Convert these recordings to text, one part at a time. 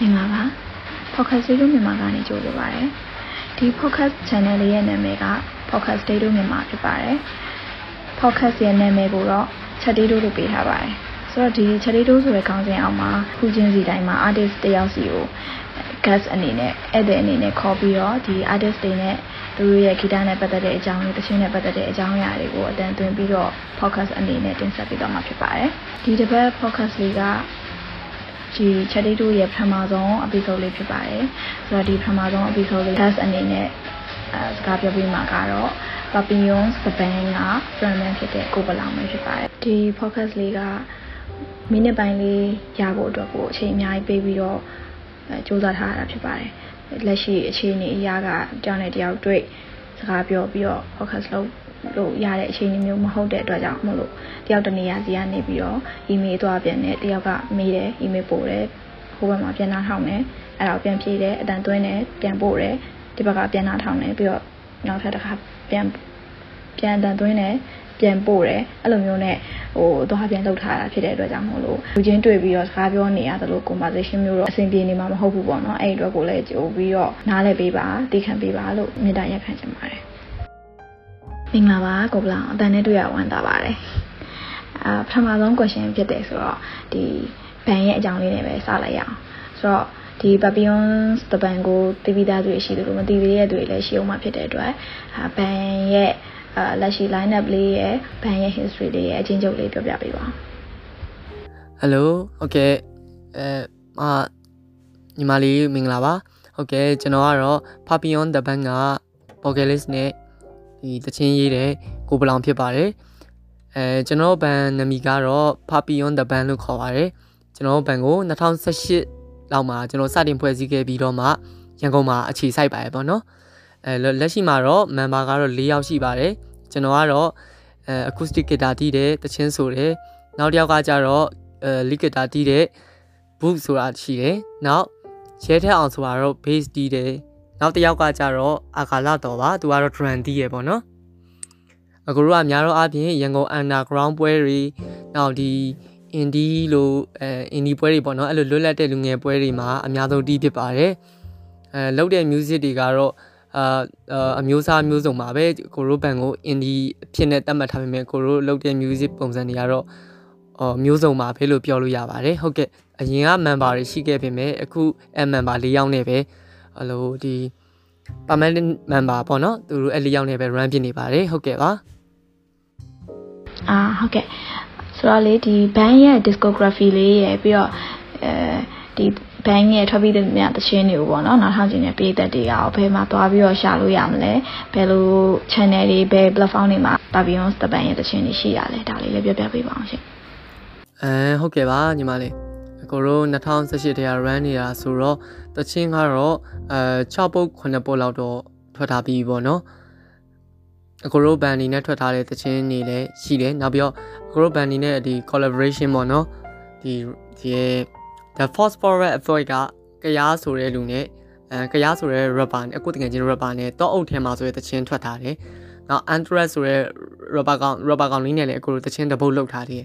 မင်္ဂလာပါ podcast ဒေးတို့မြန်မာကနေကြိုဆိုပါရစေဒီ podcast channel လေးရဲ့နာမည်က podcast ဒေးတို့မြန်မာဖြစ်ပါတယ် podcast ရဲ့နာမည်ကိုတော့ချက်ဒေးတို့လို့ပေးထားပါတယ်ဆိုတော့ဒီချက်ဒေးတို့ဆိုတဲ့ခေါင်းစဉ်အောက်မှာခုချင်းစီတိုင်းမှာ artist တယောက်စီကို guest အနေနဲ့ဧည့်သည်အနေနဲ့ခေါ်ပြီးတော့ဒီ artist တွေနဲ့သူတို့ရဲ့ဂီတနဲ့ပတ်သက်တဲ့အကြောင်းတွေတခြင်းနဲ့ပတ်သက်တဲ့အကြောင်းအရာတွေကိုအတန်သွင်းပြီးတော့ podcast အနေနဲ့တင်ဆက်ပေးတော့မှာဖြစ်ပါတယ်ဒီတစ်ပတ် podcast လေးက ဒီ charity တို့ရဲ့ပထမဆုံး episode လေးဖြစ်ပါတယ်ဆိုတော့ဒီပထမဆုံး episode လေး guest အနေနဲ့အဲစကားပြောပြမှာကတော့ Papillons the band က frontman ဖြစ်တဲ့ကိုပလောင်ပဲဖြစ်ပါတယ်ဒီ podcast လေးကမိနစ်ပိုင်းလေးရဖို့အတွက်ကိုအချိန်အများကြီးပေးပြီးတော့အဲစူးစမ်းထားတာဖြစ်ပါတယ်လက်ရှိအခြေအနေအရာကကြောင်းနဲ့တယောက်တွေ့စကားပြောပြီးတော့ focus လုပ် လို့ရတဲ့အခြေအနေမျိုးမဟုတ်တဲ့အတွက်ကြောင့်မလို့တယောက်တနေရာစီကနေပြီးတော့ email သွားပြန်တယ်တယောက်ကမေးတယ် email ပို့တယ်ဟိုဘက်မှာပြန်နှားထောင်တယ်အဲ့ဒါပြန်ဖြေတယ်အတန်သွင်းတယ်ပြန်ပို့တယ်ဒီဘက်ကပြန်နှားထောင်တယ်ပြီးတော့နောက်ထပ်တစ်ခါပြန်ပြန်အတန်သွင်းတယ်ပြန်ပို့တယ်အဲ့လိုမျိုးနဲ့ဟိုသွားပြန်လုပ်ထားတာဖြစ်တဲ့အတွက်ကြောင့်မို့လို့လူချင်းတွေ့ပြီးတော့စကားပြောနေရသလို conversation မျိုးတော့အဆင်ပြေနေမှာမဟုတ်ဘူးပေါ့နော်အဲ့ဒီအတွက်ကိုလည်းကြိုပြီးတော့နားလည်ပေးပါသိခံပေးပါလို့မေတ္တာရပ်ခံချင်ပါတယ် မင်္ဂလာပါကိုပလောင်အတန်နဲ့တွေ့ရဝမ်းသာပါတယ်အာပထမဆုံး question ဖြစ်တယ်ဆိုတော့ဒီဘန်ရဲ့အကြောင်းလေးနဲ့ပဲစလိုက်ရအောင်ဆိုတော့ဒီ Papillons တပံကိုတီးပြီးသားတွေရှိတယ်လို့မတီးသေးတဲ့တွေလည်းရှိအောင်မှဖြစ်တဲ့အတွက်ဘန်ရဲ့အာလက်ရှိ line up လေးရဲ့ဘန်ရဲ့ history လေးရဲ့အချင်းချုပ်လေးပြောပြပေးပါဦး Hello ဟုတ်ကဲ့အဲမညီမလေးမင်္ဂလာပါဟုတ်ကဲ့ကျွန်တော်ကတော့ Papillon the Band က vocalist နဲ့ ဒီတချင်းရေးတဲ့ကိုပလောင်ဖြစ်ပါတယ်အဲကျွန်တော်ဘန်နာမည်ကတော့ Papillon the Band လို့ခေါ်ပါတယ်ကျွန်တော်ဘန်ကို2018လောက်မှာကျွန်တော်စတင်ဖွဲ့စည်းခဲ့ပြီးတော့မှရန်ကုန်မှာအခြေစိုက်ပါတယ်ပေါ့နော်အဲလက်ရှိမှာတော့ member ကတော့၄ယောက်ရှိပါတယ်ကျွန်တော်ကတော့အဲ acoustic guitar တီးတယ်တချင်းဆိုတယ်နောက်တစ်ယောက်ကကျတော့အဲ lead guitar တီးတယ် book ဆိုတာရှိတယ်နောက်ရဲထက်အောင်ဆိုတာတော့ bass တီးတယ် နောက်တစ်ယောက်ကကျတော့အာကာလတော်ပါသူကတော့ drum တီးရပေါ့နော်အခုတို့ကများတော့အပြင်ရန်ကုန် underground ပွဲတွေနောက်ဒီ indie လို့အဲ indie ပွဲတွေပေါ့နော်အဲ့လိုလွတ်လပ်တဲ့လူငယ်ပွဲတွေမှာအများဆုံးတီးဖြစ်ပါတယ်အဲလောက်တဲ့ music တွေကတော့အာအမျိုးအစားမျိုးစုံပါပဲကိုရိုဘန်ကို indie ဖြစ်နေတတ်မှတ်ထားပေမဲ့ကိုရိုလောက်တဲ့ music ပုံစံတွေကတော့အော်မျိုးစုံပါပဲလို့ပြောလို့ရပါတယ်ဟုတ်ကဲ့အရင်က member တွေရှိခဲ့ပေမဲ့အခု M member ၄ယောက်နဲ့ပဲ ဟလိုဒီ permanent member ပေါ့နော်သူတို့အဲ့၄ယောက်နဲ့ပဲ run ဖြစ်နေပါတယ်ဟုတ်ကဲ့ပါအာဟုတ်ကဲ့ဆိုတော့လေဒီ band ရဲ့ discography လေးရယ်ပြီးတော့အဲဒီဘန်ရဲ့ထွက်ပြီးတဲ့မြတ်တခြင်းတွေကိုပေါ့နော်နောက်ထောင်ကျင်တဲ့ပြည်သက်တွေရောဘယ်မှာသွားပြီးတော့ရှာလို့ရမလဲဘယ်လို channel တွေဘယ် platform တွေမှာ Pavillons တပန်ရဲ့တခြင်းတွေရှိရလဲဒါလေးလည်းပြောပြပေးပါအောင်ရှင်အဲဟုတ်ကဲ့ပါညီမလေး ကိုရို2018တည်းက run နေတာဆိုတော့တချင်းကတော့အဲ6ပုတ်9ပုတ်လောက်တော့ထွက်ထားပြီးပေါ့နော်အကိုရိုဘန်ဒီနဲ့ထွက်ထားတဲ့တချင်းတွေလည်းရှိတယ်နောက်ပြီးတော့အကိုရိုဘန်ဒီနဲ့ဒီ collaboration ပေါ့နော်ဒီဒီ The Phosphorus Avoid ကကရားဆိုတဲ့လူနဲ့အဲကရားဆိုတဲ့ rapper နဲ့အခုတကယ်ချင်း rapper နဲ့တော့အုပ်ထဲမှာဆိုတဲ့တချင်းထွက်ထားတယ်နောက် Anthrax ဆိုတဲ့ rapper ကောင် rapper ကောင်လေးနဲ့လည်းအခုတချင်းတပုတ်လောက်ထားတယ်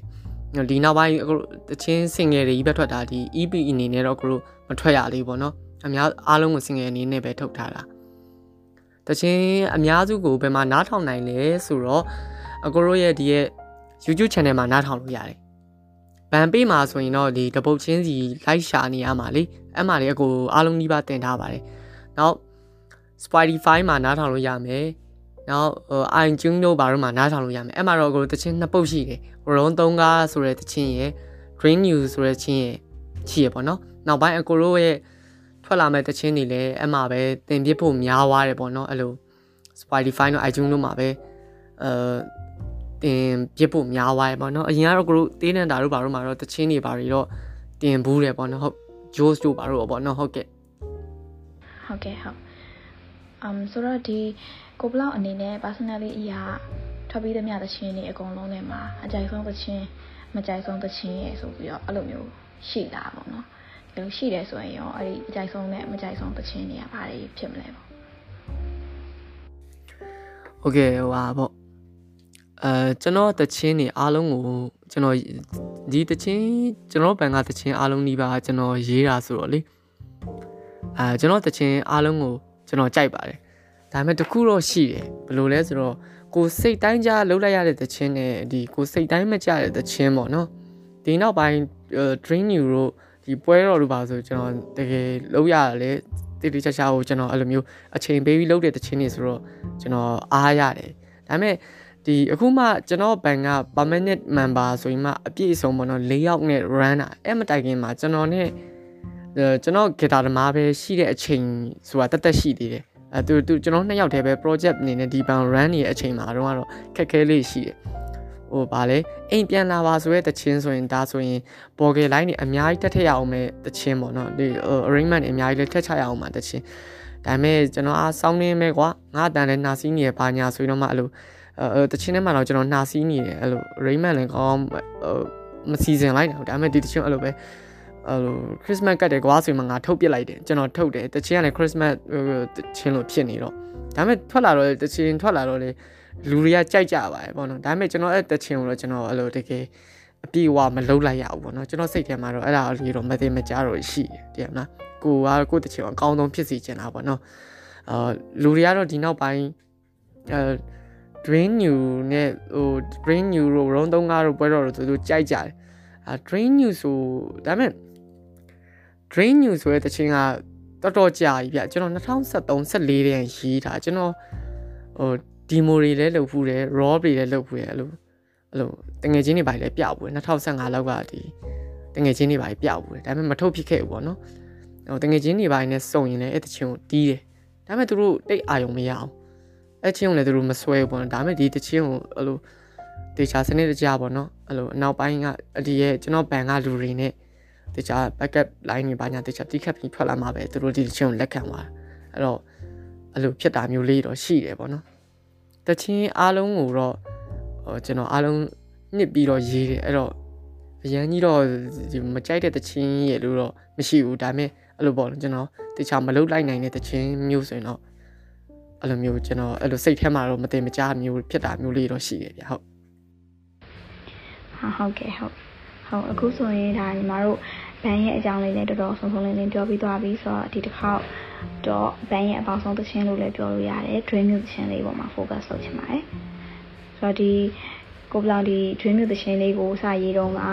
ဒီနောက်ပိုင်းအခုတချင်း single တွေကြီးပဲထွက်တာဒီ EP အနေနဲ့တော့အခုမထွက်ရလေးပေါ့နော်အများအားလုံးကို single အနေနဲ့ပဲထုတ်ထားတာတချင်းအများစုကိုဘယ်မှာနားထောင်နိုင်လဲဆိုတော့အကိုတို့ရဲ့ဒီရဲ့ YouTube channel မှာနားထောင်လို့ရတယ်ဘန်ပေးမှာဆိုရင်တော့ဒီတပုတ်ချင်းစီလိုက်ရှာနေရမှာလေအဲ့မှာလေအကိုအားလုံးနှီးပါတင်ထားပါတယ်နောက် Spotify မှာနားထောင်လို့ရမယ် နောက် iTunes တို့ဘာတို့မှာနားထောင်လို့ရမယ်အဲ့မှာတော့အကိုတချင်းနှစ်ပုတ်ရှိတယ်ရုံး3ကားဆိုတဲ့တချင်းရယ် Green News ဆိုတဲ့ချင်းရယ်ရှိရပေါ့နော်နောက်ပိုင်းအကိုတို့ရဲ့ထွက်လာမဲ့တချင်းတွေလည်းအဲ့မှာပဲတင်ပြဖို့များသွားတယ်ပေါ့နော်အဲ့လို Spotify တို့ iTunes တို့မှာပဲအဲတင်ပြဖို့များသွားတယ်ပေါ့နော်အရင်ကတော့ကိုတို့တေးနန်တာတို့ဘာတို့မှာတော့တချင်းတွေဘာတွေတော့တင်ဘူးတယ်ပေါ့နော်ဟုတ် Joes တို့ဘာတို့ပေါ့နော်ဟုတ်ကဲ့ဟုတ်ကဲ့ဟုတ် um ဆိုတော့ဒီကိုဘလောက်အနေနဲ့ personally အရာထွက်ပြီးသမျှသချင်းတွေအကုန်လုံးထဲမှာအကြိုက်ဆုံးသချင်းမကြိုက်ဆုံးသချင်းရယ်ဆိုပြီးတော့အဲ့လိုမျိုးရှိတာပေါ့နော်ဒီလိုရှိတယ်ဆိုရင်ရောအဲ့ဒီအကြိုက်ဆုံးနဲ့မကြိုက်ဆုံးသချင်းတွေကဘာတွေဖြစ်မလဲပေါ့ Okay ဟွာပေါ့အဲကျွန်တော်တချင်းနေအားလုံးကိုကျွန်တော်ဒီတချင်းကျွန်တော်ဘန်ကတချင်းအားလုံးဒီပါကျွန်တော်ရေးတာဆိုတော့လေအဲကျွန်တော်တချင်းအားလုံးကို ကျွန်တော်ကြိုက်ပါတယ်ဒါပေမဲ့တခုတော့ရှိတယ်ဘယ်လိုလဲဆိုတော့ကိုစိတ်တိုင်းကြားလှုပ်လိုက်ရတဲ့တချင်းနဲ့ဒီကိုစိတ်တိုင်းမကြတဲ့တချင်းပေါ့နော်ဒီနောက်ပိုင်း dream new တို့ဒီပွဲတော်တို့ပါဆိုကျွန်တော်တကယ်လှုပ်ရတယ်လေတိတိကျကျကိုကျွန်တော်အဲ့လိုမျိုးအချိန်ပေးပြီးလှုပ်တဲ့တချင်းတွေဆိုတော့ကျွန်တော်အားရတယ်ဒါပေမဲ့ဒီအခုမှကျွန်တော်ဘန်က permanent member ဆိုရင်မှအပြည့်အစုံပေါ့နော်၄ယောက်နဲ့ run တာအဲ့မတိုင်ခင်မှာကျွန်တော်နဲ့ ကျွန်တော်ဂီတာသမားပဲရှိတဲ့အချိန်ဆိုတာတက်တက်ရှိသေးတယ်အဲသူသူကျွန်တော်နှစ်ယောက်တည်းပဲ project အနေနဲ့ဒီဘန် run နေတဲ့အချိန်မှာတော့ကတော့ခက်ခဲလေးရှိတယ်ဟိုဗာလဲအိမ်ပြန်လာပါဆိုရဲတချင်းဆိုရင်ဒါဆိုရင်ပေါ်ကယ် line တွေအများကြီးတက်ထက်ရအောင်မဲ့တချင်းပေါ့နော်ဒီ arrangement တွေအများကြီးလည်းထက်ချရအောင်မှာတချင်းဒါပေမဲ့ကျွန်တော်အားစောင်းနေမဲ့ကွာငါတန်လဲနာစီးနေရပါညာဆိုရင်တော့မှအဲ့လိုအဲတချင်းထဲမှာတော့ကျွန်တော်နှာစီးနေတယ်အဲ့လို arrangement လည်းကောင်းမစီစဉ်လိုက်တယ်ဒါပေမဲ့ဒီတချင်းအဲ့လိုပဲ အဲ့လို Christmas ကတ်တယ်ကွာဆိုမှငါထုတ်ပြစ်လိုက်တယ်ကျွန်တော်ထုတ်တယ်တချင်းကလည်း Christmas တချင်းလို့ဖြစ်နေတော့ဒါပေမဲ့ထွက်လာတော့တချင်းထွက်လာတော့လေလူတွေကကြိုက်ကြပါတယ်ပေါ့နော်ဒါပေမဲ့ကျွန်တော်အဲ့တချင်းကိုတော့ကျွန်တော်အဲ့လိုတကယ်အပြေဝမလုံးလိုက်ရဘူးပေါ့နော်ကျွန်တော်စိတ်ထဲမှာတော့အဲ့ဒါလေးတော့မသိမကြတော့ရှိတယ်တဲ့နော်ကိုကကိုတချင်းအကောင်းဆုံးဖြစ်စီချင်တာပေါ့နော်အာလူတွေကတော့ဒီနောက်ပိုင်းအဲ drain new နဲ့ဟို drain new တို့ round 3ကားတို့ပွဲတော်တို့သူတို့ကြိုက်ကြတယ်အာ drain new ဆိုဒါပေမဲ့ drain new ဆိုတဲ့တခြင်းကတော်တော်ကြာပြီဗျကျွန်တော်2013 14တည်းရေးတာကျွန်တော်ဟို demo တွေလည်းလုပ်ဖူးတယ် raw တွေလည်းလုပ်ဖူးတယ်အဲ့လိုအဲ့လိုတငယ်ချင်းတွေပါလည်းပြဘူး2015လောက်ကဒီတငယ်ချင်းတွေပါပြဘူးဒါပေမဲ့မထုတ်ဖြစ်ခဲ့ဘူးပေါ့နော်ဟိုတငယ်ချင်းတွေပါနဲ့စုံရင်လည်းအဲ့တခြင်းကိုတီးတယ်ဒါပေမဲ့သူတို့တိတ်အာရုံမရအောင်အဲ့ချင်းကိုလည်းသူတို့မဆွဲဘူးပေါ့နော်ဒါပေမဲ့ဒီတချင်းကိုအဲ့လိုတေချာစနစ်တကျပေါ့နော်အဲ့လိုအနောက်ပိုင်းကဒီရဲ့ကျွန်တော်ဘန်ကလူတွေနဲ့ တေချာ backup line တွေပါညာတေချာတိခတ်ပြီးထွက်လာမှာပဲသူတို့ဒီတချင်းကိုလက်ခံသွားအဲ့တော့အဲ့လိုဖြစ်တာမျိုးလေးတော့ရှိတယ်ပေါ့နော်တချင်းအားလုံးကိုတော့ဟိုကျွန်တော်အားလုံးညစ်ပြီးတော့ရေးတယ်အဲ့တော့အရန်ကြီးတော့မကြိုက်တဲ့တချင်းရဲ့လို့တော့မရှိဘူးဒါပေမဲ့အဲ့လိုပေါ့ကျွန်တော်တေချာမလုတ်လိုက်နိုင်တဲ့တချင်းမျိုးဆိုရင်တော့အဲ့လိုမျိုးကျွန်တော်အဲ့လိုစိတ်ထဲမှာတော့မတင်မကြားမျိုးဖြစ်တာမျိုးလေးတော့ရှိတယ်ဗျဟုတ်ဟာဟုတ်ကဲ့ဟုတ်ဟုတ်အခုဆိုရင်ဒါညီမတို့ ဘန်ရဲ့အကြောင်းလေးလည်းတော်တော်ဆုံးဆုံးလင်းလင်းပြောပြီးသွားပြီဆိုတော့ဒီတစ်ခေါက်တော့ဘန်ရဲ့အပေါင်းဆုံးသချင်းလို့လည်းပြောလို့ရတယ် dream music သချင်းလေးပေါ်မှာ focus လုပ်ချင်ပါတယ်ဆိုတော့ဒီကိုပလောင်ဒီ dream music သချင်းလေးကိုစရေးတော့ကအဲ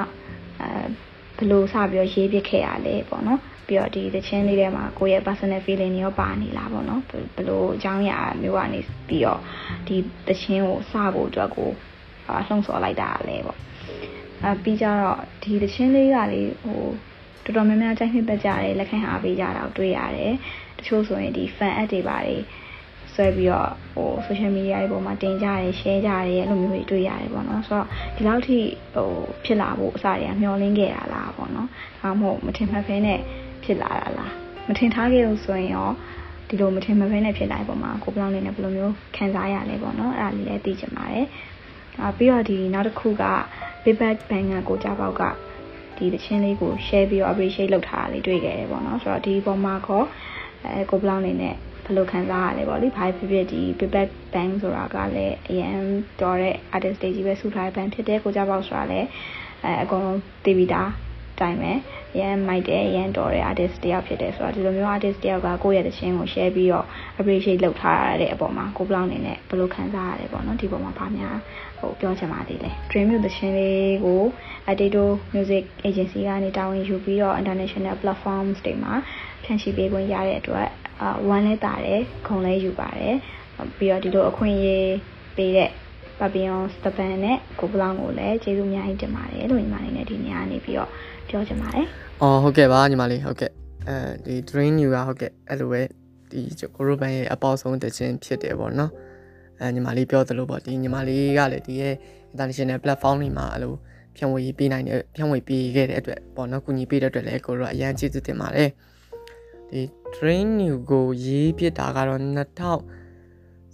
ဘယ်လိုစပြီးတော့ရေးပြခဲ့ရလဲပေါ့နော်ပြီးတော့ဒီသချင်းလေးထဲမှာကိုယ့်ရဲ့ personal feeling တွေရောပါနေလားပေါ့နော်ဘယ်လိုအကြောင်းအရာမျိုးကနေပြီးတော့ဒီသချင်းကိုစဖို့အတွက်ကိုလှုံ့ဆော်လိုက်တာလဲပေါ့အဲပြီးကြတော့ဒီသချင်းလေးကလေဟို တော်တော်များများကြိုက်နှစ်သက်ကြတယ်လက်ခံအားပေးကြတာကိုတွေ့ရတယ်တချို့ဆိုရင်ဒီ fan app တွေပါတယ်ဆွဲပြီးတော့ဟို social media တွေပေါ်မှာတင်ကြတယ် share ကြတယ်အဲ့လိုမျိုးတွေတွေ့ရတယ်ပေါ့နော်ဆိုတော့ဒီလောက်ထိဟိုဖြစ်လာဖို့အစတွေကမျှော်လင့်ခဲ့တာလားပေါ့နော်ဒါမှမဟုတ်မထင်မှတ်ဖဲနဲ့ဖြစ်လာတာလားမထင်ထားခဲ့လို့ဆိုရင်ရောဒီလိုမထင်မှတ်ဖဲနဲ့ဖြစ်လာတဲ့ပုံမှာကိုပလောင်နေနဲ့ဘယ်လိုမျိုးခံစားရလဲပေါ့နော်အဲ့ဒါလေးလည်းသိချင်ပါတယ်အာပြီးတော့ဒီနောက်တစ်ခုက Big Bang Bang ကကိုကြပေါက်က ဒီတခြင်းလေးကို share ပြီးတော့ appreciate လုပ်ထားတာလေးတွေ့ခဲ့တယ်ပေါ့နော်ဆိုတော့ဒီပုံမှာခေါ်အဲကိုပလောင်နေနဲ့ဘယ်လိုခံစားရလဲပေါ့လေဘာဖြစ်ဖြစ်ဒီ Big Bang Bang ဆိုတာကလည်းအရင်တော်တဲ့ artist တွေကြီးပဲစုထားတဲ့ band ဖြစ်တဲ့ကိုကြပေါက်ဆိုတာလည်းအဲအကုန်လုံးသိပြီးသားတိုင်းပဲရန်မိုက်တယ်ရန်တော်တဲ့ artist တယောက်ဖြစ်တယ်ဆိုတော့ဒီလိုမျိုး artist တယောက်ကကိုယ့်ရဲ့တခြင်းကို share ပြီးတော့ appreciate လုပ်ထားရတဲ့အပေါ်မှာကိုဘလောင်နေနဲ့ဘယ်လိုခံစားရလဲပေါ့နော်ဒီပေါ်မှာဗာများ ဟိုပြောချင်ပါသေးတယ် Dream Music တခြင်းလေးကို Adedo Music Agency ကနေတာဝန်ယူပြီးတော့ international platforms တွေမှာဖြန့်ချိပေးခွင့်ရတဲ့အတွက်အာဝမ်းလဲတာတယ်ခုံလဲယူပါတယ်ပြီးတော့ဒီလိုအခွင့်အရေးပေးတဲ့ပပီယွန်စတပန်နဲ့ကိုဘလောင်ကိုလည်းကျေးဇူးအများကြီးတင်ပါတယ်လို့ညီမလေးနဲ့ဒီနေ့ကနေပြီးတော့ပြောချင်ပါတယ်။အော်ဟုတ်ကဲ့ပါညီမလေးဟုတ်ကဲ့အဲဒီ drain new ကဟုတ်ကဲ့အဲ့လိုပဲဒီကိုရိုဘန်ရဲ့အပေါက်ဆုံးတခြင်းဖြစ်တယ်ပေါ့နော်။ အဲညီမလေးပြောသလိုပေါ့ဒီညီမလေးကလည်းဒီရဲ့ international platform တွေမှာအဲ့လိုဖြန့်ဝေပေးနိုင်တဲ့ဖြန့်ဝေပေးခဲ့တဲ့အတွက်ပေါ့နော်ကုညီပေးတဲ့အတွက်လည်းကိုရောအရန်ကျေးဇူးတင်ပါတယ်။ဒီ drain new ကိုရေးပြတာကတော့2000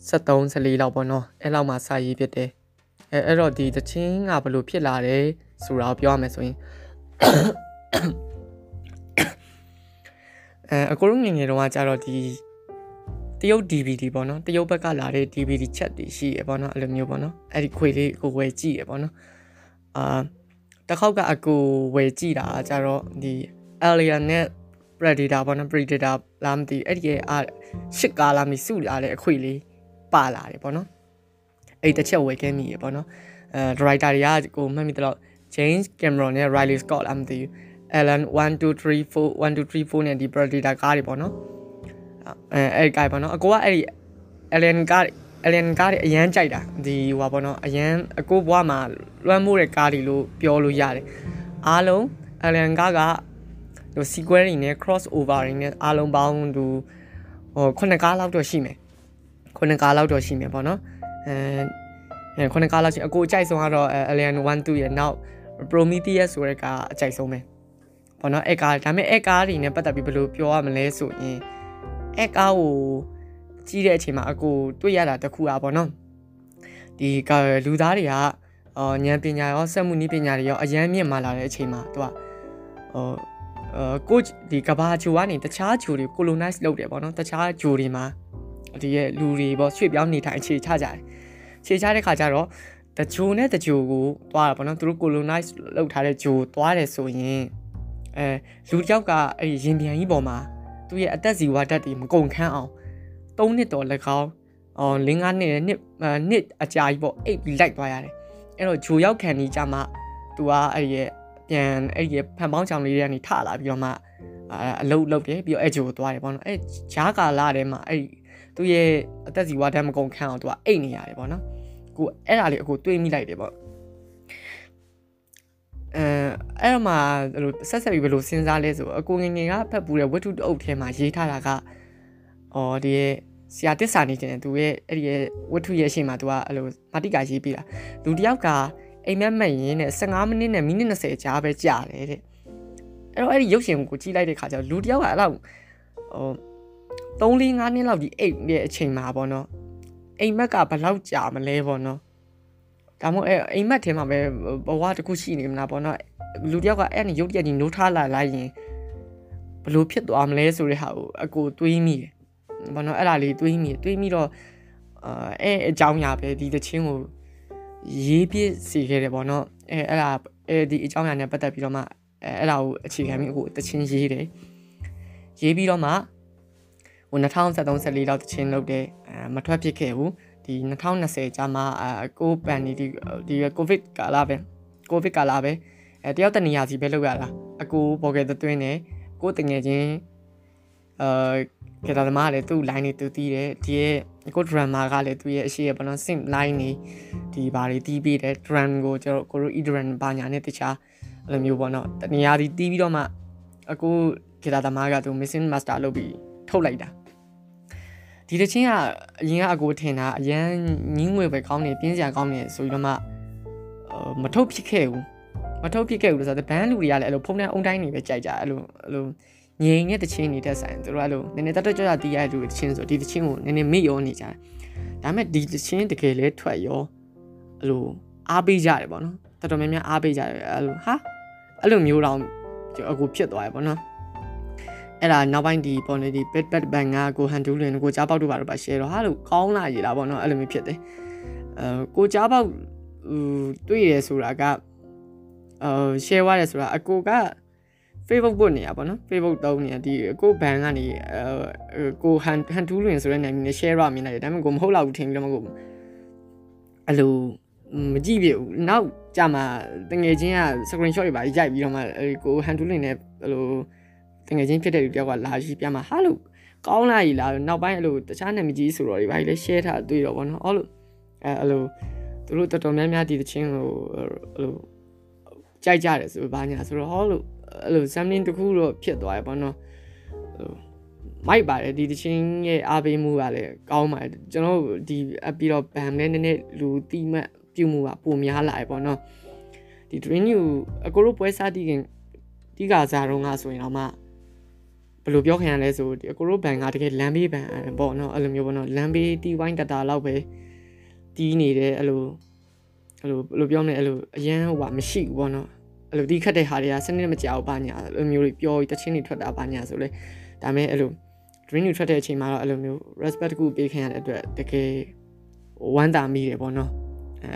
73 14လောက်ပေါ့နော်အဲ့လောက်မှစရေးဖြစ်တယ်အဲအဲ့တော့ဒီတချင်းကဘလို့ဖြစ်လာတယ်ဆိုတာကိုပြောရမယ်ဆိုရင်အဲအကိုတို့ငငယ်တုန်းကကြတော့ဒီ တရုတ် DVD ပေါ့နော်တရုတ်ဘက်ကလာတဲ့ DVD ချက်တွေရှိရပေါ့နော်အဲ့လိုမျိုးပေါ့နော်အဲ့ဒီခွေလေးကိုဝယ်ကြည့်ရပေါ့နော်အာတစ်ခေါက်ကအကိုဝယ်ကြည့်တာကြတော့ဒီ Alien နဲ့ predator ပေါ့နော် predator လားမသိအဲ့ဒီရဲ့အာရှစ်ကားလားမသိစုလာတဲ့အခွေလေးပါလာတယ်ပေါ့နော်အဲ့တစ်ချက်ဝယ်ခဲ့မိရပေါ့နော်အဲ writer တွေကကိုမှတ်မိတော့ James Cameron နဲ့ Riley Scott လားမသိဘူး Alan 1 2 3 4 1 2 3 4နဲ့ဒီ predator ကားတွေပေါ့နော် အဲအဲ့ဒီကားပေါ့နော်အကိုကအဲ့ဒီ Alan ကား Alan ကားတွေအရန်ကြိုက်တာဒီဟိုပါပေါ့နော်အရန်အကိုဘွားမှာလွှမ်းမိုးတဲ့ကားတွေလို့ပြောလို့ရတယ်အားလုံး Alan ကားကဟို sequel တွေနဲ့ cross over တွေနဲ့အားလုံးပေါင်းသူဟိုခုနှစ်ကားလောက်တော့ရှိမယ်ခုနှစ်ကားလောက်တော့ရှိမယ်ပေါ့နော်အဲအဲခုနှစ်ကားလောက်ရှိအကိုအကြိုက်ဆုံးကတော့ Alien 1 2ရဲ့နောက် Prometheus ဆိုတဲ့ကားအကြိုက်ဆုံးပဲပေါ့နော်အဲ့ကားဒါပေမဲ့အဲ့ကားတွေနဲ့ပတ်သက်ပြီးဘယ်လိုပြောရမလဲဆိုရင် အဲ့ကားကိုကြီးတဲ့အချိန်မှာအကိုတွေ့ရတာတခုอ่ะပေါ့နော်ဒီကလူသားတွေကအော်ဉာဏ်ပညာရောစက်မှုနည်းပညာတွေရောအရန်မြင့်မာလာတဲ့အချိန်မှာသူကဟိုအာကိုဒီကဘာဂျိုကနေတခြားဂျိုတွေ colonize လုပ်တယ်ပေါ့နော်တခြားဂျိုတွေမှာဒီရဲ့လူတွေပေါ့ရွှေ့ပြောင်းနေထိုင်အခြေချကြတယ်ခြေချတဲ့ခါကျတော့တဂျိုနဲ့တဂျိုကိုတွားတာပေါ့နော်သူတို့ colonize လုပ်ထားတဲ့ဂျိုတွားတယ်ဆိုရင်အဲလူတစ်ယောက်ကအဲ့ရင်ပြန်ကြီးပေါ်မှာ သူ့ရဲ့အသက်ဇီဝဓာတ်တွေမကုန်ခန်းအောင်၃နှစ်တော်၎င်းအော်၄၅နှစ်နှစ်နှစ်အကြာကြီးပေါ့အိတ်ပြီးလိုက်သွားရတယ်အဲ့တော့ဂျိုရောက်ခံနေကြမှာသူကအဲ့ဒီရဲ့ပြန်အဲ့ဒီရဲ့ဖန်ပေါင်းချောင်လေးတွေကနေထလာပြီးတော့မှအလုတ်လုတ်တယ်ပြီးတော့အဲ့ဂျိုကိုသွားတယ်ပေါ့နော်အဲ့ဂျားကာလာထဲမှာအဲ့သူ့ရဲ့အသက်ဇီဝဓာတ်မကုန်ခန်းအောင်သူကအိတ်နေရတယ်ပေါ့နော်ကိုအဲ့ဒါလေးအကိုတွေးမိလိုက်တယ်ပေါ့ အဲအဲ့တော့မှဘယ်လိုဆက်ဆက်ပြီးဘယ်လိုစဉ်းစားလဲဆိုအကိုငငယ်ကဖတ်ပူတဲ့ဝတ္ထုတအုပ်ထဲမှာရေးထားတာကအော်ဒီရဲ့ဆရာတစ္ဆာနေတယ်သူရဲ့အဲ့ဒီရဲ့ဝတ္ထုရဲ့အရှိန်မှာသူကအဲ့လိုမာတိကာရေးပြတာလူတယောက်ကအိမ်မက်မက်ရင်းနဲ့15မိနစ်နဲ့မိနစ်20ကြာပဲကြာတယ်တဲ့အဲ့တော့အဲ့ဒီရုပ်ရှင်ကိုကြည့်လိုက်တဲ့ခါကျတော့လူတယောက်ကအဲ့လောက်ဟို3 4 5နှစ်လောက်ဒီအိမ်ရဲ့အချိန်မှာပေါ့နော်အိမ်မက်ကဘယ်လောက်ကြာမလဲပေါ့နော် ဒါမှမဟုတ်အဲ့အိမ်မက်ထဲမှာပဲဘဝတစ်ခုရှိနေမလားပေါ့နော်လူတယောက်ကအဲ့ဒီရုပ်တရက်ကြီးနိုးထားလာလိုက်ရင်ဘလို့ဖြစ်သွားမလဲဆိုတဲ့ဟာကိုအကိုတွေးမိတယ်ဘာလို့အဲ့ဒါလေးတွေးမိတွေးမိတော့အာအဲ့အကြောင်းညာပဲဒီတချင်းကိုရေးပြစီခဲ့တယ်ပေါ့နော်အဲအဲ့ဒါအဲဒီအကြောင်းညာနဲ့ပတ်သက်ပြီးတော့မှအဲအဲ့ဒါကိုအခြေခံပြီးအခုတချင်းရေးတယ်ရေးပြီးတော့မှဟို2013 14လောက်တချင်းလုပ်တယ်အဲမထွက်ဖြစ်ခဲ့ဘူး ဒီ2020ကြာမှအကိုပန်ဒီဒီကိုဗစ်ကာလပဲကိုဗစ်ကာလပဲအဲတယောက်တနေရာစီပဲလုပ်ရတာအကိုပေါ်ခဲ့တဲ့တွင်းနဲ့ကိုတငယ်ချင်းအာကေတာသမားကလည်းသူ့ line တွေသူတီးတယ်ဒီရဲ့ကို drama ကလည်းသူ့ရဲ့အရှိရဘနော် sync line နေဒီဘာတွေတီးပြီးတယ် drum ကိုကျွန်တော်ကိုရို e drum ဘာညာနဲ့တခြားအဲ့လိုမျိုးပေါ့နော်တနေရာဒီတီးပြီးတော့မှအခုကေတာသမားကသူ missing master လုပ်ပြီးထုတ်လိုက်တာ ဒီတချင်းကအရင်ကအကိုထင်တာအရန်ညင်းငွေပဲကောင်းနေပြင်းစရာကောင်းနေဆိုပြီးတော့မှမထုတ်ဖြစ်ခဲ့ဘူးမထုတ်ဖြစ်ခဲ့ဘူးလို့ဆိုတော့ဘန်းလူတွေကလည်းအဲ့လိုဖုန်းနဲ့အုံတိုင်းနေပဲကြိုက်ကြအဲ့လိုအဲ့လိုငြိမ်တဲ့တချင်းနေတဲ့ဆိုင်သူတို့အဲ့လိုနည်းနည်းတတ်တတ်ကြွကြွတီးရတဲ့လူတချင်းဆိုဒီတချင်းကိုနည်းနည်းမေ့ရောနေကြတယ်ဒါပေမဲ့ဒီတချင်းတကယ်လဲထွက်ရောအဲ့လိုအားပေးကြတယ်ပေါ့နော်တော်တော်များများအားပေးကြတယ်အဲ့လိုဟာအဲ့လိုမျိုးတော့အခုဖြစ်သွားတယ်ပေါ့နော် အဲ့ဒါနောက်ပိုင်းဒီပေါ်နေဒီ pet pet bang ကကိုဟန်တူးလင်ကိုကြားပေါက်တို့ပါတော့ပါ share တော့ဟာလို့ကောင်းလာရတာပေါ့နော်အဲ့လိုမျိုးဖြစ်တယ်အဲကိုကြားပေါက်တွေ့ရဆိုတာကအဲ share ရတယ်ဆိုတာအကိုက Facebook ပို့နေရပါတော့ Facebook တုံးနေရဒီကိုဘန်ကနေအဲကိုဟန်ဟန်တူးလွင်ဆိုတဲ့နာမည်နဲ့ share ရမြင်လိုက်တယ်ဒါပေမဲ့ကိုမဟုတ်တော့ဘူးထင်ပြီးတော့မကိုအဲ့လိုမကြည့်ပြဘူးနောက်ကြမှာတငယ်ချင်းက screenshot တွေပါရိုက်ပြီးတော့မှကိုဟန်တူးလွင်နဲ့အဲ့လို တငယ်ချင်းဖြစ်တဲ့လူတယောက်ကလာရှိပြမှာဟာလို့ကောင်းလာကြီးလားနောက်ပိုင်းအဲ့လိုတခြားနာမည်ကြီးဆိုတော့ဒီဘာကြီးလဲ share ထားတွေ့တော့ဗောနော်အဲ့လိုအဲအဲ့လိုသူတို့တော်တော်များများဒီတချင်းကိုအဲ့လိုကြိုက်ကြတယ်ဆိုဘာညာဆိုတော့ဟောလို့အဲ့လို something တခုတော့ဖြစ်သွားရပါတော့ဟိုမိုက်ပါတယ်ဒီတချင်းရဲ့အားပေးမှုကလည်းကောင်းပါတယ်ကျွန်တော်ဒီပြီးတော့ဗန်နဲ့နည်းနည်းလူတိမှတ်ပြုမှုကပိုများလာရပေါ့နော်ဒီ dream new အကိုတို့ပွဲစားတီးခင်တီးကစားတော့ငါဆိုရင်တော့မှ ဘယ်လိုပြောခံရလဲဆိုဒီအကိုတို့ဘန်ကတကယ်လမ်းဘေးဘန်ပေါ့နော်အဲ့လိုမျိုးပေါ့နော်လမ်းဘေးတီးဝိုင်းတတာလောက်ပဲတီးနေတယ်အဲ့လိုအဲ့လိုဘယ်လိုပြောမလဲအဲ့လိုအရန်ဟိုပါမရှိဘူးပေါ့နော်အဲ့လိုဒီခတ်တဲ့ဟာတွေကစနစ်မကြောက်ပါညာအဲ့လိုမျိုးတွေပြောပြီးတချင်းတွေထွက်တာပါညာဆိုလဲဒါမဲ့အဲ့လို drink တွေထွက်တဲ့အချိန်မှာတော့အဲ့လိုမျိုး respect တခုပေးခင်ရတဲ့အတွက်တကယ်ဝမ်းသာမိတယ်ပေါ့နော်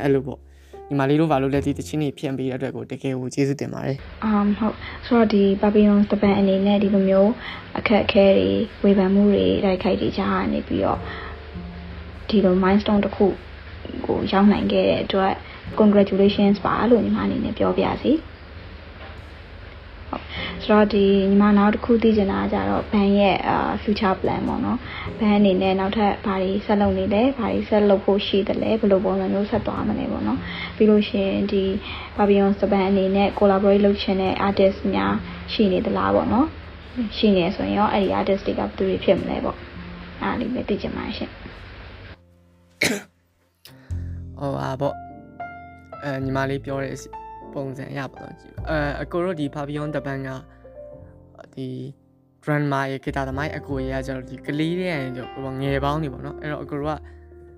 အဲ့လိုပေါ့ ညီမလေးတို့ဘာလို့လဲဒီတချင်းတွေဖြန့်ပေးတဲ့အတွက်ကိုတကယ်ကိုကျေးဇူးတင်ပါတယ်အမ်ဟုတ်ဆိုတော့ဒီ Babylon စပန်အနေနဲ့ဒီလိုမျိုးအခက်အခဲတွေဝေဖန်မှုတွေတိုက်ခိုက်တွေကြားကနေပြီးတော့ဒီလို milestone တစ်ခုကိုရောက်နိုင်ခဲ့တဲ့အတွက် congratulations ပါလို့ညီမအနေနဲ့ပြောပြစီ ဆိုတော့ဒီညီမနောက်တစ်ခုသိချင်တာကကြတော့ဘန်ရဲ့အာ future plan ပေါ့နော်ဘန်အနေနဲ့နောက်ထပ်ဘာတွေဆက်လုပ်နေလဲဘာတွေဆက်လုပ်ဖို့ရှိတယ်လဲဘယ်လိုပုံစံမျိုးဆက်သွားမလဲပေါ့နော်ပြီးလို့ရှိရင်ဒီ Babylon စပန်အနေနဲ့ collaborate လုပ်ချင်တဲ့ artist များရှိနေသလားပေါ့နော်ရှိနေဆိုရင်ရောအဲ့ဒီ artist တွေကဘယ်သူတွေဖြစ်မလဲပေါ့အားလေးပဲသိချင်ပါရှင်ဟိုဟာပေါ့အဲညီမလေးပြောတဲ့ပုံစံအရပါတော့ကြည့်အဲအကိုတို့ဒီ Pavilion တပန်းက ဒီ grandma ရဲ့ဂီတာသမိုင်းအကိုရဲ့ကကျတော့ဒီကလေးတဲ့ရင်ကျတော့ငယ်ပေါင်းနေပေါ့နော်အဲ့တော့အကိုတို့က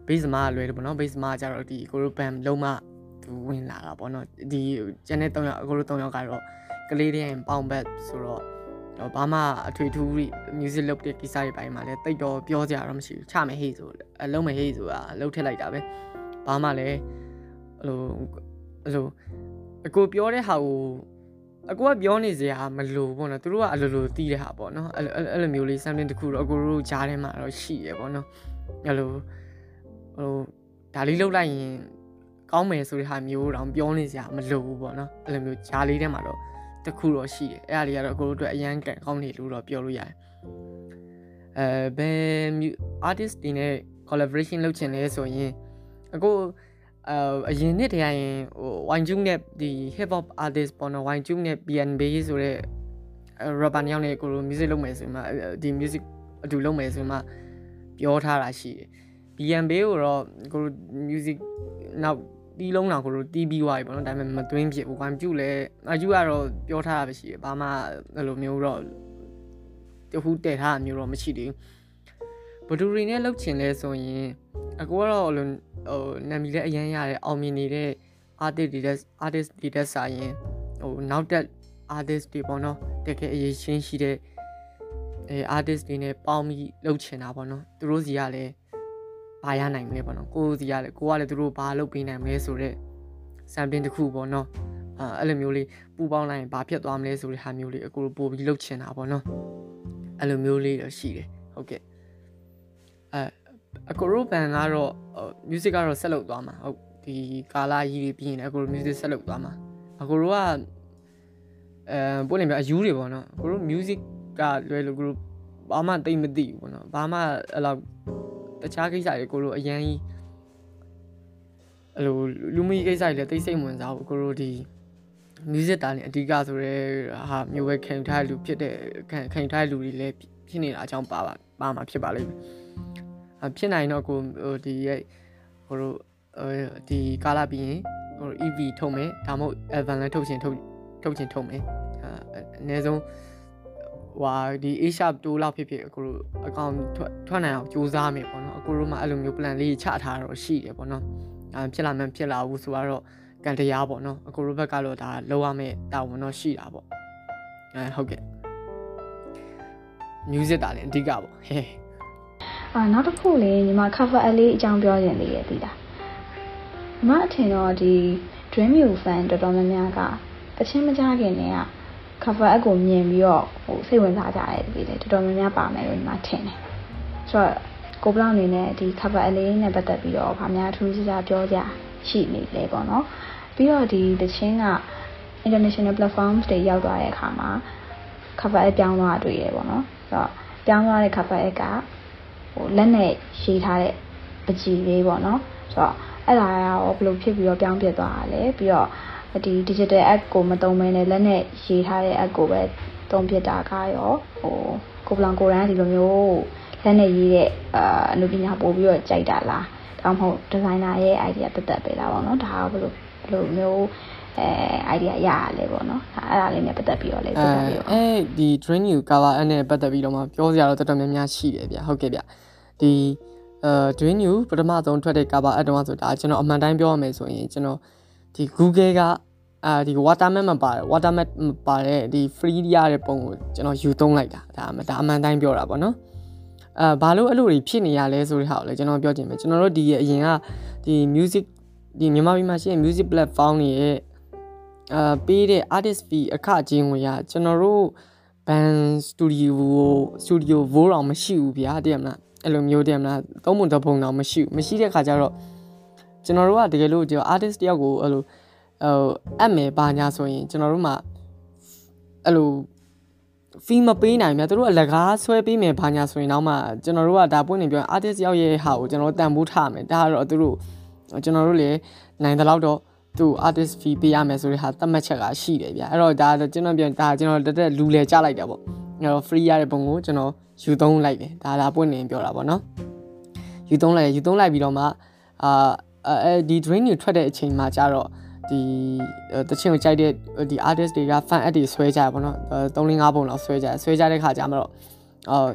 base မှာလွယ်တယ်ပေါ့နော် base မှာကျတော့ဒီအကိုတို့ band လုံးမသူဝင်လာတာပေါ့နော်ဒီကျန်တဲ့၃ယောက်အကိုတို့၃ယောက်ကတော့ကလေးတဲ့ရင်ပေါင်ဘက်ဆိုတော့တော့ဘာမှအထွေထူး music လုပ်တဲ့ကိစ္စတွေပိုင်းမှာလည်းတိတ်တော့ပြောကြရတော့မရှိဘူးချမယ်ဟေ့ဆိုအလုံးမဟေ့ဆိုတာလှုပ်ထက်လိုက်တာပဲဘာမှလည်းအဲ့လိုအဲ့လိုအကိုပြောတဲ့ဟာကို အကိုကပြောနေစရာမလိုပေါ့နော်သူတို့ကအလိုလိုတီးတဲ့ဟာပေါ့နော်အဲ့လိုအဲ့လိုမျိုးလေး something တခုတော့အကိုတို့ကြားထဲမှာတော့ရှိရပေါ့နော်အဲ့လိုဟိုဒါလေးလှုပ်လိုက်ရင်ကောင်းမယ်ဆိုတဲ့ဟာမျိုးတော့ပြောနေစရာမလိုဘူးပေါ့နော်အဲ့လိုမျိုးဂျားလေးထဲမှာတော့တခုတော့ရှိတယ်အဲ့ဒါလေးကတော့အကိုတို့အတွက်အရန်ကန်ကောင်းနေလို့တော့ပြောလို့ရတယ်အဲဘယ် artist တွေနဲ့ collaboration လုပ်ချင်လဲဆိုရင်အကို အအရင်နှစ်တည်းရင်ဟို Wine Jung နဲ့ဒီ hip hop artist ပေါ့နော် Wine Jung နဲ့ BNB ဆိုတဲ့ rapper ညောင်းနဲ့ကိုလို music လုပ်မယ်ဆိုမှဒီ music အတူလုပ်မယ်ဆိုမှပြောထားတာရှိတယ် BNB ကိုတော့ကိုလို music နောက်တီးလုံးတော့ကိုလိုတီးပြီးသွားပြီပေါ့နော်ဒါပေမဲ့မသွင်းဖြစ်ဘူး Wine Jung လည်းအကျူကတော့ပြောထားတာပဲရှိတယ်ဘာမှအဲ့လိုမျိုးတော့တခုတည်ထားတာမျိုးတော့မရှိသေးဘူး ဘဒူရီနဲ့လှုပ်ချင်လဲဆိုရင်အကူကတော့ဟိုနာမည်လည်းအရန်ရတယ်အောင်မြင်နေတဲ့ artist တွေတဲ့ artist တွေတဲ့စာရင်ဟိုနောက်တက် artist တွေပေါ့နော်တကယ်အရေးရှင်းရှိတဲ့အဲ artist တွေနဲ့ပေါင်းပြီးလုပ်ချင်တာပေါ့နော်သူတို့စီကလည်းဘာရနိုင်မလဲပေါ့နော်ကိုစီကလည်းကိုကလည်းသူတို့ဘာလုပ်ပေးနိုင်မလဲဆိုတော့ something တစ်ခုပေါ့နော်အဲအဲ့လိုမျိုးလေးပူပေါင်းလိုက်ရင်ဘာဖြစ်သွားမလဲဆိုတဲ့ဟာမျိုးလေးအကူပို့ပြီးလုပ်ချင်တာပေါ့နော်အဲ့လိုမျိုးလေးတော့ရှိတယ်ဟုတ်ကဲ့အဲ အကိုရိုဘန်ကတော့ music ကတော့ဆက်လုပ်သွားမှာဟုတ်ဒီကာလာကြီးတွေပြီးရင်အကိုရို music ဆက်လုပ်သွားမှာအကိုရိုကအဲပို့နေပြအယူတွေပေါ့နော်အကိုရို music ကလွယ်လို့ကိုရိုဘာမှတိတ်မသိဘူးပေါ့နော်ဘာမှအဲ့လောက်တခြားကိစ္စတွေကိုရိုအရန်ကြီးအဲ့လိုလူမီကိစ္စတွေလည်းတိတ်စိတ်ဝင်စားဘူးကိုရိုဒီ music တာလည်းအဓိကဆိုရဲဟာမျိုးပဲခံထားလူဖြစ်တဲ့ခံခံထားလူတွေလည်းဖြစ်နေတာအကြောင်းပါပါပါမှာဖြစ်ပါလိမ့်မယ် ဖြစ်နိုင်တော့ကိုဟိုဒီရဲ့ဟိုတို့ဒီကာလာပြီးရင်ဟို EV ထုတ်မယ်ဒါမှမဟုတ် Evan လည်းထုတ်ချင်ထုတ်ထုတ်ချင်ထုတ်မယ်အနည်းဆုံးဟွာဒီ A sharp တိုးလောက်ဖြစ်ဖြစ်အခုတို့အကောင့်ထွက်ထွက်နိုင်အောင်စူးစမ်းမယ်ပေါ့နော်အခုတို့မှအဲ့လိုမျိုး plan လေးချထားတော့ရှိတယ်ပေါ့နော်အဲဖြစ်လာမှဖြစ်လာဘူးဆိုတော့ကန်တရားပေါ့နော်အခုတို့ဘက်ကတော့ဒါလောက်ရမယ်တာဝန်တော့ရှိတာပေါ့အဲဟုတ်ကဲ့ music တာလည်းအဓိကပေါ့ဟဲ့ အာနောက်တစ်ခုလေးညီမ cover အလေးအကြောင်းပြောရင်လေးရသေးတာညီမအထင်တော့ဒီ dream you fan တော်တော်များများကတချင်းမကြခင်တည်းက cover အကိုမြင်ပြီးတော့ဟိုစိတ်ဝင်စားကြတယ်ဒီလေတော်တော်များများပါမယ်လို့ညီမထင်တယ်ဆိုတော့ကိုဘလောက်အနေနဲ့ဒီ cover အလေးနဲ့ပတ်သက်ပြီးတော့ဗာများထူးခြားခြားပြောကြရှိနေလေပေါ့နော်ပြီးတော့ဒီတချင်းက international platforms တွေရောက်သွားတဲ့အခါမှာ cover အပြောင်းသွားတွေ့ရပေါ့နော်ဆိုတော့ပြောင်းသွားတဲ့ cover အက ဟိုလက်နဲ့ရေးထားတဲ့ပကြီးလေးပေါ့နော်ဆိုတော့အဲ့ဒါရောဘယ်လိုဖြစ်ပြီးတော့ပြောင်းပြသွားတာလဲပြီးတော့ဒီ digital app ကိုမတုံးမနဲ့လက်နဲ့ရေးထားတဲ့ app ကိုပဲတုံးပြတာကရောဟိုကိုပလန်ကိုရန်ဒီလိုမျိုးလက်နဲ့ရေးတဲ့အာအနုပညာပို့ပြီးတော့ကြိုက်တာလားဒါမှမဟုတ်ဒီဇိုင်နာရဲ့ idea တက်တက်ပဲလားပေါ့နော်ဒါကဘယ်လိုဘယ်လိုမျိုး အဲ idea ရရလဲပေါ့နော်အဲ့ဒါလေးနဲ့ပတ်သက်ပြီးတော့လေပြောပြပါအဲဒီ train you cover အနဲ့ပတ်သက်ပြီးတော့မှပြောစရာတော့တော်တော်များများရှိတယ်ဗျဟုတ်ကဲ့ဗျဒီအဲ train you ပထမဆုံးထွက်တဲ့ cover အတုံးဆိုတာကျွန်တော်အမှန်တိုင်းပြောရမယ်ဆိုရင်ကျွန်တော်ဒီ Google ကအာဒီ watermark မပါတယ် watermark မပါတဲ့ဒီ free ရတဲ့ပုံကိုကျွန်တော်ယူသုံးလိုက်တာဒါဒါအမှန်တိုင်းပြောတာပေါ့နော်အာဘာလို့အဲ့လိုတွေဖြစ်နေရလဲဆိုတဲ့ဟာကိုလည်းကျွန်တော်ပြောချင်မယ်ကျွန်တော်တို့ဒီအရင်ကဒီ music ဒီမြန်မာပြည်မှာရှိတဲ့ music platform တွေရဲ့ အာပေးတဲ့ artist fee အခချင်းဝင်ရကျွန်တော်တို့ band studio studio vote တော့မရှိဘူးဗျာတည်မလားအဲ့လိုမျိုးတည်မလားသုံးပုံတစ်ပုံတော့မရှိဘူးမရှိတဲ့ခါကျတော့ကျွန်တော်တို့ကတကယ်လို့ဒီ artist တယောက်ကိုအဲ့လိုဟိုအပ်မယ်ပါညာဆိုရင်ကျွန်တော်တို့မှအဲ့လိုဖီမပေးနိုင်မြတ်တို့အလကားဆွဲပေးမယ်ဘာညာဆိုရင်တော့မှကျွန်တော်တို့ကဒါပွင့်နေပြော artist ရောက်ရဲ့ဟာကိုကျွန်တော်တို့တန်ဖိုးထားမယ်ဒါကတော့သူတို့ကျွန်တော်တို့လည်းနိုင်တဲ့လောက်တော့ သူ artist fee ပေးရမယ်ဆိုတဲ့ဟာသတ်မှတ်ချက်ကရှိတယ်ဗျအဲ့တော့ဒါကျွန်တော်ပြန်ဒါကျွန်တော်တက်တက်လူလေကြလိုက်တာပေါ့အဲ့တော့ free ရတဲ့ပုံကိုကျွန်တော်ယူသုံးလိုက်တယ်ဒါဒါပွင့်နေပြောတာပေါ့နော်ယူသုံးလိုက်ယူသုံးလိုက်ပြီးတော့မှအာအဲဒီ drain တွေထွက်တဲ့အချိန်မှာကျတော့ဒီတချင်းကိုကြိုက်တဲ့ဒီ artist တွေက fan ad တွေဆွဲကြရပါတော့3 5ပုံလောက်ဆွဲကြဆွဲကြတဲ့ခါကျမှတော့အော်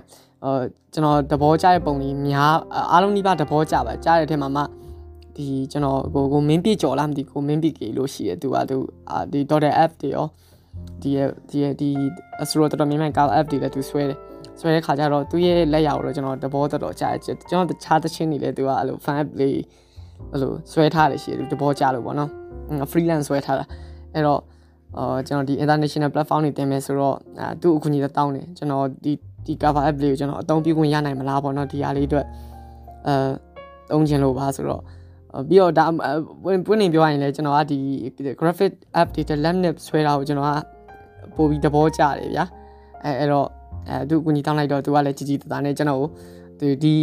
အော်ကျွန်တော်သဘောကျတဲ့ပုံကြီးများအားလုံးဒီပါသဘောကျပါကြားတဲ့ထဲမှာမှ ဒီကျွန်တော်ကိုကိုမင်းပြကြော်လားမသိကိုမင်းပြကေလို့ရှိရသူကသူအာဒီ .dot app တွေရောဒီဒီဒီအစရောတော်တော်များများ gal app တွေလည်းသူဆွဲတယ်ဆွဲတဲ့ခါကျတော့သူ့ရဲ့လက်ရတော့ကျွန်တော်သဘောတော်တော်ကြားကျွန်တော်တခြားသချင်းတွေလည်းသူကအဲ့လို fan app လေးအဲ့လိုဆွဲထားတယ်ရှိတယ်သဘောကျလို့ပေါ့နော် freelance ဆွဲထားတာအဲ့တော့အော်ကျွန်တော်ဒီ international platform တွေတင်မယ်ဆိုတော့အဲသူ့အခုညီတောင်းတယ်ကျွန်တော်ဒီဒီ cover app လေးကိုကျွန်တော်အသုံးပြုခွင့်ရနိုင်မလားပေါ့နော်ဒီအားလေးအတွက်အဲသုံးချင်လို့ပါဆိုတော့ ပြီးတော့ဒါပွင့်နေပြောရရင်လည်းကျွန်တော်ကဒီ graphic app တွေ laminate ဆွဲတာကိုကျွန်တော်ကပို့ပြီးသဘောကျတယ်ဗျာအဲအဲ့တော့အဲသူအခုညီတောင်းလိုက်တော့သူကလည်းကြည်ကြည်တသားနဲ့ကျွန်တော်ကိုဒီ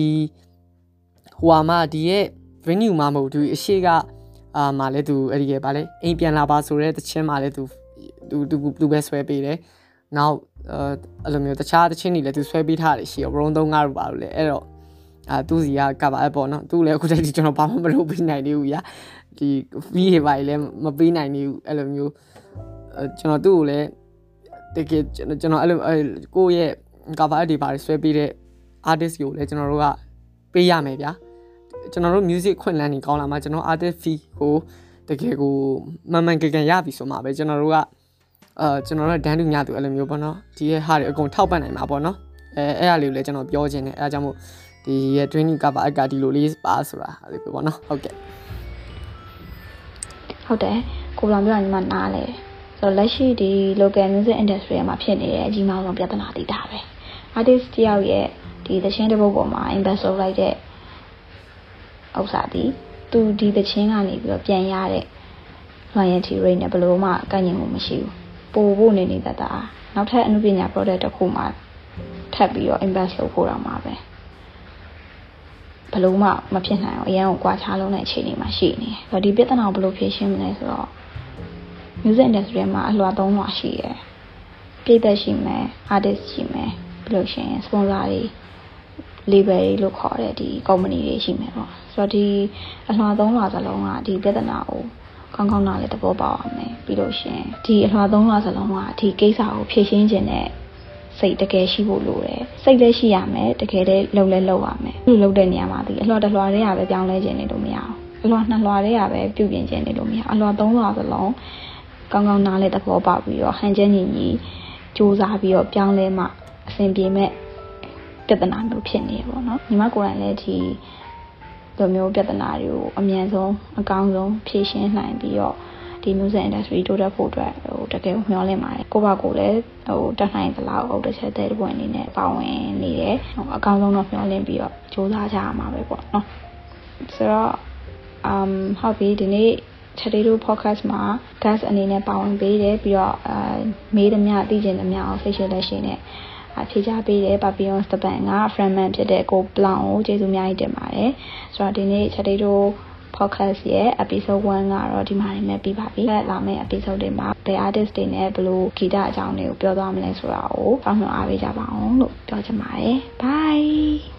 ဟိုဟာမှဒီရဲ့ venue မှာမဟုတ်သူအရှိကအာမှလည်းသူအဲ့ဒီရဲ့ဗာလဲအိမ်ပြန်လာပါဆိုတဲ့တခြင်းမှလည်းသူသူသူသူပဲဆွဲပေးတယ်နောက်အဲ့လိုမျိုးတခြားတခြင်းတွေလည်းသူဆွဲပေးထားတယ်ရှိရော round 3 5လို့ပါလို့လေအဲ့တော့ အာသူစီကကဘာပေါ့နော်သူလည်းအခုတည်းကကျွန်တော်ဘာမှမလုပ်ပေးနိုင်သေးဘူးညာဒီဖီးရပါလည်းမပေးနိုင်သေးဘူးအဲ့လိုမျိုးကျွန်တော်သူ့ကိုလည်းတကယ်ကျွန်တော်အဲ့လိုကိုယ့်ရဲ့ကဘာတွေပါဆွဲပေးတဲ့ artist ကိုလည်းကျွန်တော်တို့ကပေးရမယ်ဗျာကျွန်တော်တို့ music ခွင့်လန်းနေကောင်းလာမှကျွန်တော် artist fee ကိုတကယ်ကိုမှန်မှန်ကန်ကန်ရပြီဆိုမှပဲကျွန်တော်တို့ကအာကျွန်တော်တို့ဒန်းတူညတူအဲ့လိုမျိုးပေါ့နော်ဒီရဲ့ဟာတွေအကုန်ထောက်ပံ့နိုင်မှာပေါ့နော်အဲအဲ့အရာလေးကိုလည်းကျွန်တော်ပြောခြင်းတယ်အဲအကြောင်းမို့ ဒီရဲ့ training cover အကဒီလိုလေးပါဆိုတာအဲ့လိုပေါ့နော်ဟုတ်ကဲ့ဟုတ်တယ်ကိုလောင်ပြောညီမနားလေဆိုတော့လက်ရှိဒီ local music industry မှာဖြစ်နေတဲ့အကြီးမားဆုံးပြဿနာတိတာပဲ artist တယောက်ရဲ့ဒီသချင်းတစ်ပုဒ်ပေါ်မှာ invest လုပ်လိုက်တဲ့ဥစ္စာဒီသူဒီသချင်းကနေပြီးတော့ပြန်ရတဲ့ royalty rate နဲ့ဘယ်လိုမှကန့်ညင်မှုမရှိဘူးပို့ဖို့နေနေတတ်တာနောက်ထပ်အမှုပညာ product တစ်ခုမှထပ်ပြီးတော့ invest လုပ်ဖို့တော့မှာပဲ ဘယ်လိုမှမဖြစ်နိုင်အောင်အရင်ကကွာခြားလုံးတဲ့အခြေအနေမှာရှိနေတယ်ဒီပြဿနာကိုဘယ်လိုဖြေရှင်းမလဲဆိုတော့ music industry မှာအလွှာသုံးလွှာရှိရယ်ပြည်သက်ရှိမယ် artist ရှိမယ်ပြီးလို့ရှိရင် sponsor တွေ label တွေလို့ခေါ်တဲ့ဒီ company တွေရှိမယ်ပေါ့ဆိုတော့ဒီအလွှာသုံးလွှာစလုံးကဒီပြဿနာကိုကောင်းကောင်းနားလည်းသဘောပေါက်အောင်မယ်ပြီးလို့ရှင်ဒီအလွှာသုံးလွှာစလုံးကဒီကိစ္စကိုဖြေရှင်းခြင်းနဲ့ စိတ်တကယ်ရှိဖို့လိုတယ်စိတ်လည်းရှိရမယ်တကယ်လည်းလှုပ်လည်းလှုပ်ရမယ်ဒီလှုပ်တဲ့နေရာမှာဒီအလွှာတစ်လွှာတွေကပဲပြောင်းလဲခြင်းနေလို့မရအောင်အလွှာနှစ်လွှာတွေကပဲပြုပြင်ခြင်းနေလို့မရအလွှာသုံးလွှာစလုံးကောင်းကောင်းနားလည်းသဘောပေါက်ပြီးတော့ဟန်ချက်ညီညီစူးစမ်းပြီးတော့ပြောင်းလဲမှအဆင်ပြေမဲ့ပြဿနာမျိုးဖြစ်နေရပေါ့နော်ညီမကိုယ်တိုင်လည်းဒီလိုမျိုးပြဿနာတွေကိုအမြန်ဆုံးအကောင်းဆုံးဖြေရှင်းနိုင်ပြီးတော့ ဒီ music industry တိုးတက်ဖို့အတွက်ဟိုတကယ်မျှော်လင့်ပါတယ်ကိုပါကိုလည်းဟိုတက်နိုင်သလောက်ဟုတ်တစ်ချက်တဲ့ပွင့်အနေနဲ့ပါဝင်နေတယ်ဟိုအကောင်းဆုံးတော့မျှော်လင့်ပြီးတော့စူးစမ်းကြရမှာပဲပေါ့နော်ဆိုတော့ um ဟုတ်ပြီဒီနေ့ Potato Podcast မှာ guest အနေနဲ့ပါဝင်ပေးတယ်ပြီးတော့အဲမေးသမျှသိချင်သမျှအောင် facial လက်ရှိနဲ့ဖြေချပေးတဲ့ Papillon Japan က Friendman ဖြစ်တဲ့ကို Blanc ကိုကျေးဇူးအများကြီးတင်ပါတယ်ဆိုတော့ဒီနေ့ Potato podcast ရဲ့ episode 1ကတော့ဒီမှာနေနဲ့ပြီးပါပြီ။လာမယ့် episode တွေမှာဘယ် artist တွေနဲ့ဘယ်လိုဂီတအကြောင်းတွေကိုပြောသွားမလဲဆိုတာကိုဖောင်းနှော်အားပေးကြပါအောင်လို့ပြောချင်ပါတယ်။ Bye